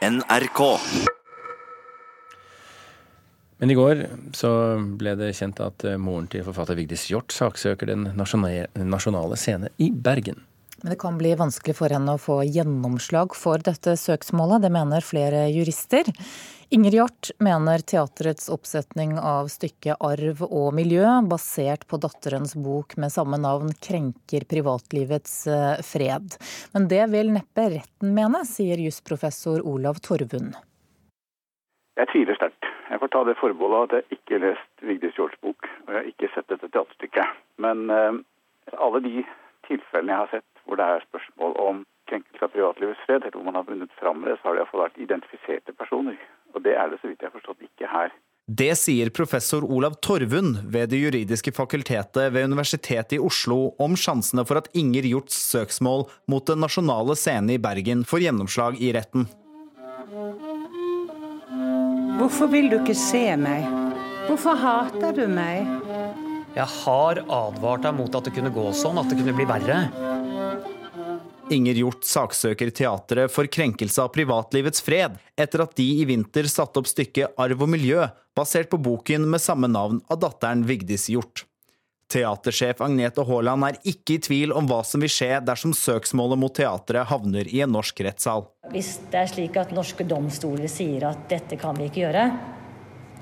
NRK. Men i går så ble det kjent at moren til forfatter Vigdis Hjorth saksøker den nasjonale scene i Bergen. Men det kan bli vanskelig for henne å få gjennomslag for dette søksmålet. Det mener flere jurister. Inger Hjort mener teaterets oppsetning av stykket 'Arv og miljø', basert på datterens bok med samme navn, krenker privatlivets eh, fred. Men det vil neppe retten mene, sier jusprofessor Olav Torvund. Jeg tviler sterkt. Jeg får ta det forbeholdet at jeg ikke har lest Vigdis Hjorts bok, og jeg har ikke sett dette teaterstykket. Men uh, alle de tilfellene jeg har sett hvor det er spørsmål om krenkelse av privatlivets fred, eller hvor man har vunnet fram med det, så har det iallfall vært identifiserte personer. Og det er det, så vidt jeg har forstått, ikke her. Det sier professor Olav Torvund ved Det juridiske fakultetet ved Universitetet i Oslo om sjansene for at Inger Hjorts søksmål mot Den nasjonale scene i Bergen får gjennomslag i retten. Hvorfor vil du ikke se meg? Hvorfor hater du meg? Jeg har advart deg mot at det kunne gå sånn, at det kunne bli verre. Inger Hjort saksøker teatret for krenkelse av privatlivets fred, etter at de i vinter satte opp stykket Arv og miljø, basert på boken med samme navn av datteren Vigdis Hjort. Teatersjef Agnete Haaland er ikke i tvil om hva som vil skje dersom søksmålet mot teatret havner i en norsk rettssal. Hvis det er slik at norske domstoler sier at dette kan vi ikke gjøre,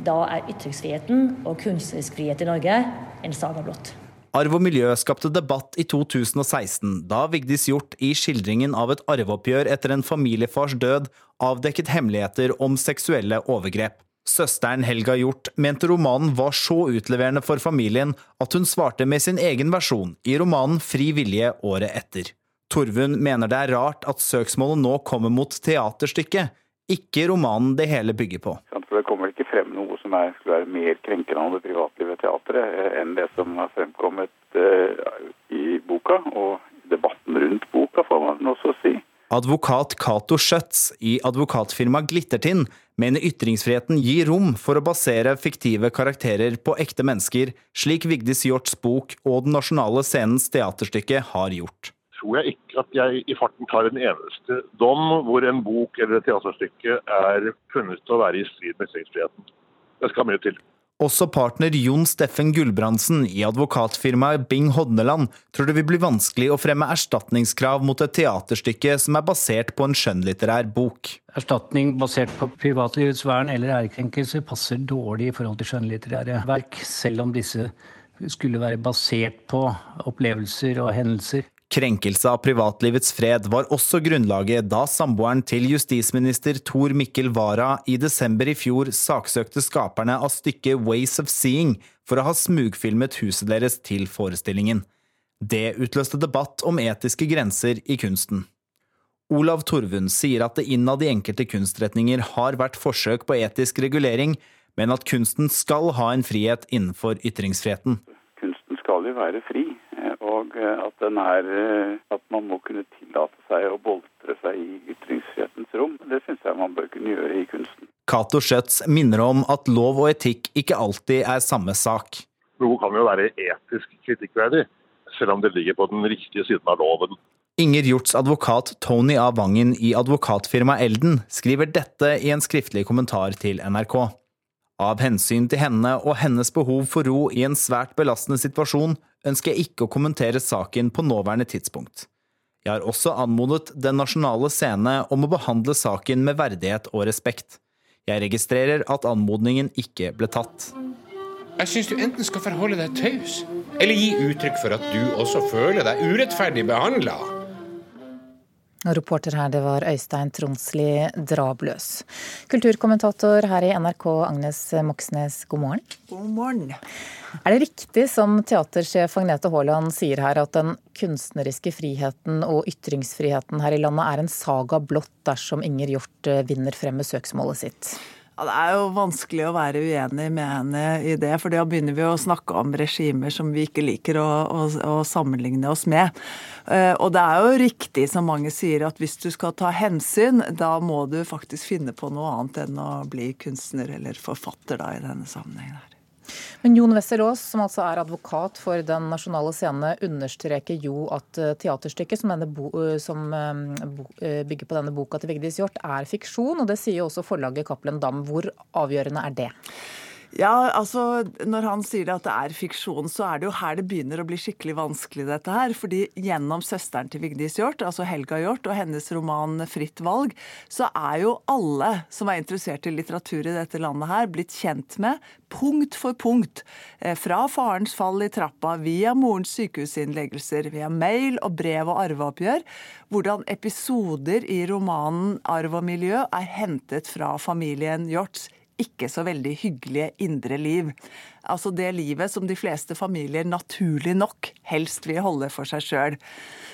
da er ytringsfriheten og kunstnerisk frihet i Norge en saga blått. Arv og miljø skapte debatt i 2016, da Vigdis Hjort i skildringen av et arveoppgjør etter en familiefars død avdekket hemmeligheter om seksuelle overgrep. Søsteren Helga Hjort mente romanen var så utleverende for familien at hun svarte med sin egen versjon i romanen Fri vilje året etter. Torvund mener det er rart at søksmålet nå kommer mot teaterstykket, ikke romanen det hele bygger på. For Det kommer ikke frem noe som er, skulle være mer krenkende av det privatlivet teatret eh, enn det som har fremkommet uh, i boka, og debatten rundt boka, får man også si. Advokat Cato Schjøtz i advokatfirmaet Glittertind mener ytringsfriheten gir rom for å basere fiktive karakterer på ekte mennesker, slik Vigdis Hjorts bok og Den nasjonale scenens teaterstykke har gjort tror jeg ikke at jeg i farten tar en eneste dom hvor en bok eller et teaterstykke er funnet å være i strid med ytringsfriheten. Det skal mye til. Også partner Jon Steffen Gulbrandsen i advokatfirmaet Bing Hodneland tror det vil bli vanskelig å fremme erstatningskrav mot et teaterstykke som er basert på en skjønnlitterær bok. Erstatning basert på privatlivets vern eller ærekrenkelse passer dårlig i forhold til skjønnlitterære verk, selv om disse skulle være basert på opplevelser og hendelser. Krenkelse av privatlivets fred var også grunnlaget da samboeren til justisminister Tor Mikkel Wara i desember i fjor saksøkte skaperne av stykket Ways of Seeing for å ha smugfilmet huset deres til forestillingen. Det utløste debatt om etiske grenser i kunsten. Olav Torvund sier at det innad i enkelte kunstretninger har vært forsøk på etisk regulering, men at kunsten skal ha en frihet innenfor ytringsfriheten. Kunsten skal jo være fri og eh, at, er, eh, at man må kunne tillate seg å boltre seg i ytringsfrihetens rom. Det syns jeg man bør kunne gjøre i kunsten. Cato Schjøtz minner om at lov og etikk ikke alltid er samme sak. Noe kan jo være etisk kritikkverdig, selv om det ligger på den riktige siden av loven. Inger Hjorts advokat Tony A. Vangen i advokatfirmaet Elden skriver dette i en skriftlig kommentar til NRK. Av hensyn til henne og hennes behov for ro i en svært belastende situasjon, ønsker jeg ikke å kommentere saken på nåværende tidspunkt. Jeg har også anmodet Den nasjonale scene om å behandle saken med verdighet og respekt. Jeg registrerer at anmodningen ikke ble tatt. Jeg syns du enten skal forholde deg taus, eller gi uttrykk for at du også føler deg urettferdig behandla. Og reporter her, det var Øystein Tronsli Drabløs. Kulturkommentator her i NRK, Agnes Moxnes, god morgen. God morgen. Er det riktig som teatersjef Agnete Haaland sier her, at den kunstneriske friheten og ytringsfriheten her i landet er en saga blått dersom Inger Hjort vinner frem med søksmålet sitt? Ja, Det er jo vanskelig å være uenig med henne i det, for da begynner vi å snakke om regimer som vi ikke liker å, å, å, sammenligne oss med. Eh, og det er jo riktig som mange sier, at hvis du skal ta hensyn, da må du faktisk finne på noe annet enn å bli kunstner eller forfatter da, i denne sammenhengen. her. Men Jon Wessel-Aas, som altså er advokat for Den nasjonale scene, understreker jo at eh, teaterstykket som, bo, eh, som eh, bygger på denne boka til Vigdis Hjorth, er fiksjon. Og det sier jo også forlaget Cappelen Dam. Hvor avgjørende er det? Ja, altså Når han sier at det er fiksjon, så er det jo her det begynner å bli skikkelig vanskelig, dette her. Fordi gjennom søsteren til Vigdis Hjorth, altså Helga Hjorth, og hennes roman 'Fritt valg', så er jo alle som er interessert i litteratur i dette landet her, blitt kjent med, punkt for punkt, eh, fra farens fall i trappa, via morens sykehusinnleggelser, via mail og brev og arveoppgjør, hvordan episoder i romanen 'Arv og miljø' er hentet fra familien Hjorts ikke så veldig hyggelige indre liv. Altså det livet som de fleste familier naturlig nok helst vil holde for seg sjøl.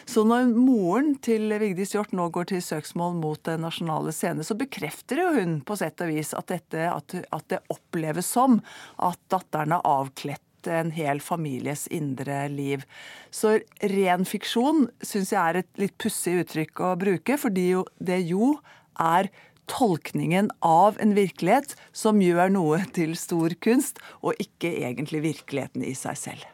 Så når moren til Vigdis Hjorth nå går til søksmål mot Den nasjonale scene, så bekrefter jo hun på sett og vis at, dette, at det oppleves som at datteren har avkledt en hel families indre liv. Så ren fiksjon syns jeg er et litt pussig uttrykk å bruke, fordi jo, det jo er tolkningen av en virkelighet som gjør noe til stor kunst, og ikke egentlig virkeligheten i seg selv.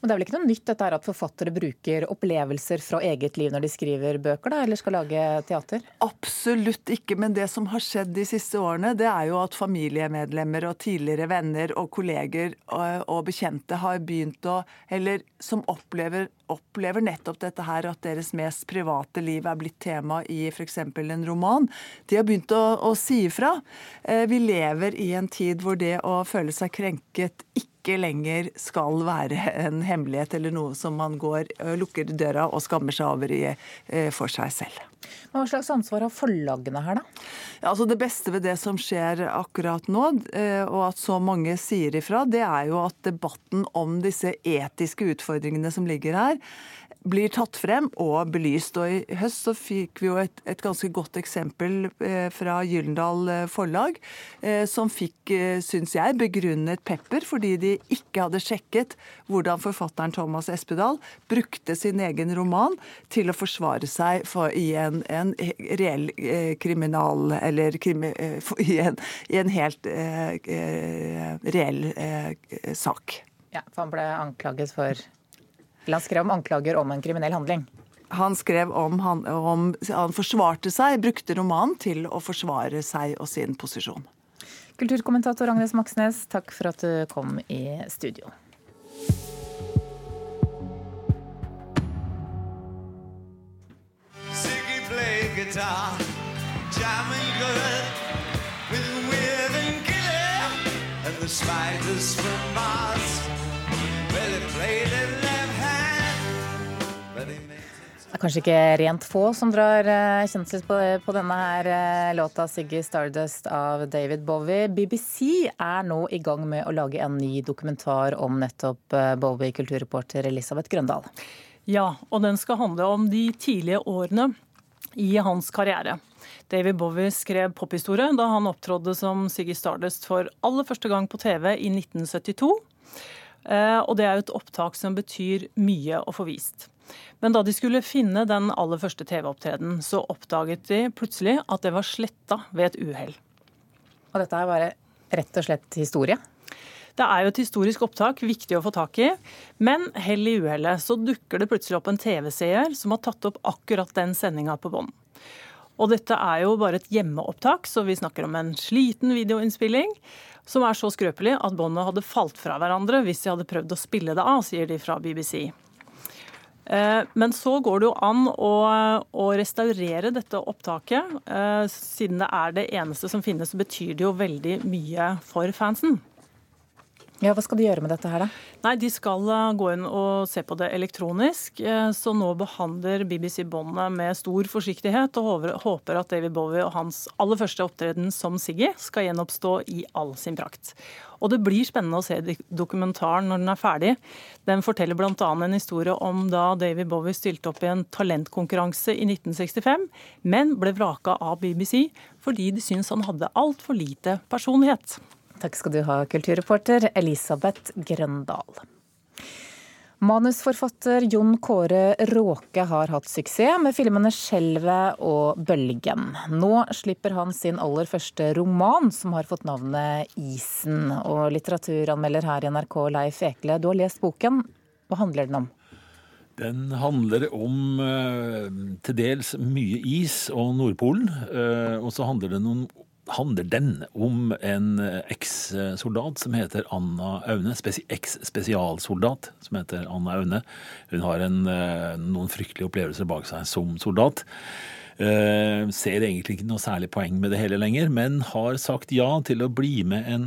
Men det er vel ikke noe nytt dette at forfattere bruker opplevelser fra eget liv når de skriver bøker, da, eller skal lage teater? Absolutt ikke. Men det som har skjedd de siste årene, det er jo at familiemedlemmer og tidligere venner og kolleger og, og bekjente har begynt å Eller som opplever opplever nettopp dette her, at deres mest private liv er blitt tema i f.eks. en roman. De har begynt å, å si ifra. Eh, vi lever i en tid hvor det å føle seg krenket ikke lenger skal være en hemmelighet eller noe som man går, lukker døra og skammer seg over eh, for seg selv. Hva slags ansvar har forlagene her, da? Ja, altså Det beste ved det som skjer akkurat nå, eh, og at så mange sier ifra, det er jo at debatten om disse etiske utfordringene som ligger her, blir tatt frem og belyst. Og I høst så fikk vi jo et, et ganske godt eksempel eh, fra Gyllendal eh, forlag, som fikk, syns jeg, begrunnet pepper fordi de ikke hadde sjekket hvordan forfatteren Thomas Espedal brukte sin egen roman til å forsvare seg for, i en en, en reell eh, kriminal Eller krimi, eh, i, en, i, en, helt eh, reell sak. Ja, for han ble anklaget for han skrev om anklager om en kriminell handling. Han skrev om han, om han forsvarte seg, brukte romanen til å forsvare seg og sin posisjon. Kulturkommentator Agnes Moxnes, takk for at du kom i studio. Guitar, jamming good with Weird and Gilly and the spiders from Mars. Well, they played it left hand, but they made det er kanskje ikke rent få som drar eh, kjensel på, på, denne her eh, låta 'Siggy Stardust' av David Bowie. BBC er nå i gang med å lage en ny dokumentar om nettopp eh, Bowie, kulturreporter Elisabeth Grøndal. Ja, og den skal handle om de tidlige årene i hans karriere. David Bowie skrev pophistorie da han opptrådde som Siggy Stardust for aller første gang på TV i 1972. Eh, og det er jo et opptak som betyr mye å få vist. Men da de skulle finne den aller første TV-opptredenen, så oppdaget de plutselig at det var sletta ved et uhell. Og dette er bare rett og slett historie? Det er jo et historisk opptak, viktig å få tak i. Men hell i uhellet så dukker det plutselig opp en TV-seer som har tatt opp akkurat den sendinga på bånd. Og dette er jo bare et hjemmeopptak, så vi snakker om en sliten videoinnspilling som er så skrøpelig at båndet hadde falt fra hverandre hvis de hadde prøvd å spille det av, sier de fra BBC. Eh, men så går det jo an å, å, restaurere dette opptaket. Eh, siden det er det eneste som finnes, så betyr det jo veldig mye for fansen. Ja, Hva skal de gjøre med dette her, da? Nei, De skal eh, gå inn og se på det elektronisk. Eh, så nå behandler BBC båndet med stor forsiktighet og håper at David Bowie og hans aller første opptreden som Siggy skal gjenoppstå i all sin prakt. Og det blir spennende å se dokumentaren når den er ferdig. Den forteller bl.a. en historie om da David Bowie stilte opp i en talentkonkurranse i 1965, men ble vraka av BBC fordi de syntes han hadde altfor lite personlighet. Takk skal du ha, kulturreporter Elisabeth Grøndal. Manusforfatter Jon Kåre Råke har hatt suksess med filmene 'Skjelvet' og 'Bølgen'. Nå slipper han sin aller første roman, som har fått navnet 'Isen'. Og litteraturanmelder her i NRK, Leif Ekle, du har lest boken. Hva handler den om? Den handler om uh, til dels mye is og Nordpolen. Uh, og så handler den om handler den om en eh, eks-soldat som heter Anna Aune. Eks-spesialsoldat som heter Anna Aune. Hun har en, eh, noen fryktelige opplevelser bak seg som soldat. Uh, ser egentlig ikke noe særlig poeng med det hele lenger, men har sagt ja til å bli med en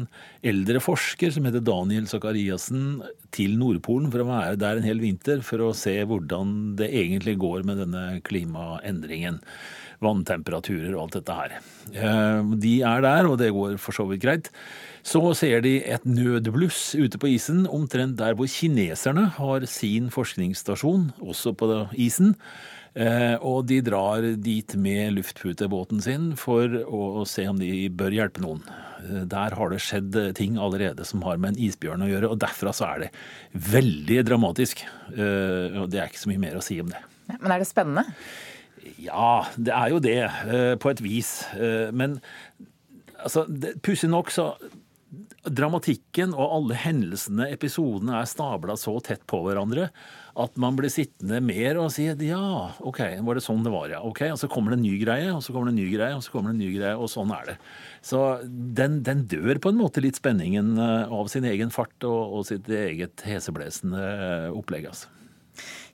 eldre forsker som heter Daniel Sakariassen, til Nordpolen for å være der en hel vinter for å se hvordan det egentlig går med denne klimaendringen vanntemperaturer og alt dette her. Eh, de er der, og det går for så vidt greit. Så ser de et nødbluss ute på isen, omtrent der hvor kineserne har sin forskningsstasjon, også på isen. Eh, og de drar dit med luftputebåten sin for å se om de bør hjelpe noen. Eh, der har det skjedd ting allerede som har med en isbjørn å gjøre, og derfra så er det veldig dramatisk. Og det er ikke så mye mer å si om det. Men er det spennende? Ja, det er jo det, eh, på et vis. Eh, men altså, pussig nok så Dramatikken og alle hendelsene, episodene, er stabla så tett på hverandre at man blir sittende mer og si ja, OK, var det sånn det var, ja. ok, Og så kommer det en ny greie, og så kommer det en ny greie, og så kommer det en ny greie, og sånn er det. Så den, den dør på en måte litt spenningen eh, av sin egen fart og, og sitt eget heseblesende opplegg. altså.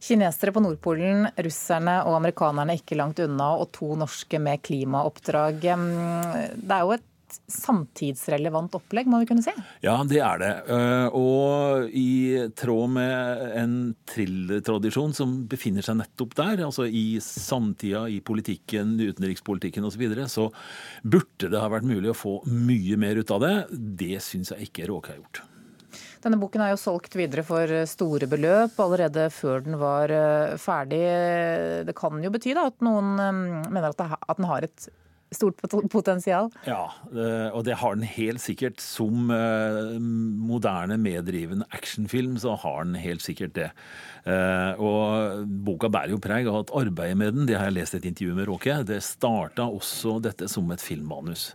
Kinesere på Nordpolen, russerne og amerikanerne ikke langt unna, og to norske med klimaoppdrag. Det er jo et samtidsrelevant opplegg, må vi kunne si? Ja, det er det. Eh, og i tråd med en thrillertradisjon som befinner seg nettopp der, altså i samtida, i politikken, utenrikspolitikken osv., så, videre, så burde det ha vært mulig å få mye mer ut av det. Det syns jeg ikke Råke har gjort. Denne boken er jo solgt videre for store beløp allerede før den var eh, ferdig. Det kan jo bety da at noen eh, mener at den har et stort potensial? Ja, eh, og det har den helt sikkert. Som moderne, meddrivende actionfilm så har den helt sikkert det. Og boka bærer jo preg av at arbeidet med den, det har jeg lest et intervju med Råke, det starta også dette som et filmmanus.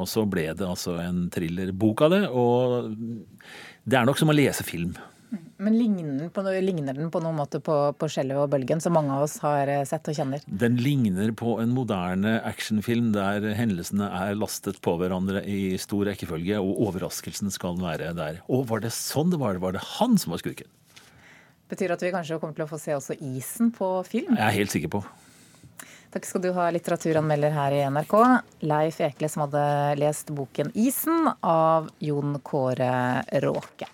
Og så ble det altså en thrillerbok av det. Og det er nok som å lese film. Men ligner den på, ligner den på noen måte på, på Skjellet og Bølgen, som mange av oss har eh, sett og kjenner? Den ligner på en moderne actionfilm der hendelsene er lastet på hverandre i stor rekkefølge, og overraskelsen skal være der. Og var det sånn det var? Var det han som var skurken? Betyr at vi kanskje kommer til å få se også isen på film? Jeg er helt sikker på. Takk skal du ha, litteraturanmelder her i NRK, Leif Ekle, som hadde lest boken 'Isen' av Jon Kåre Råke.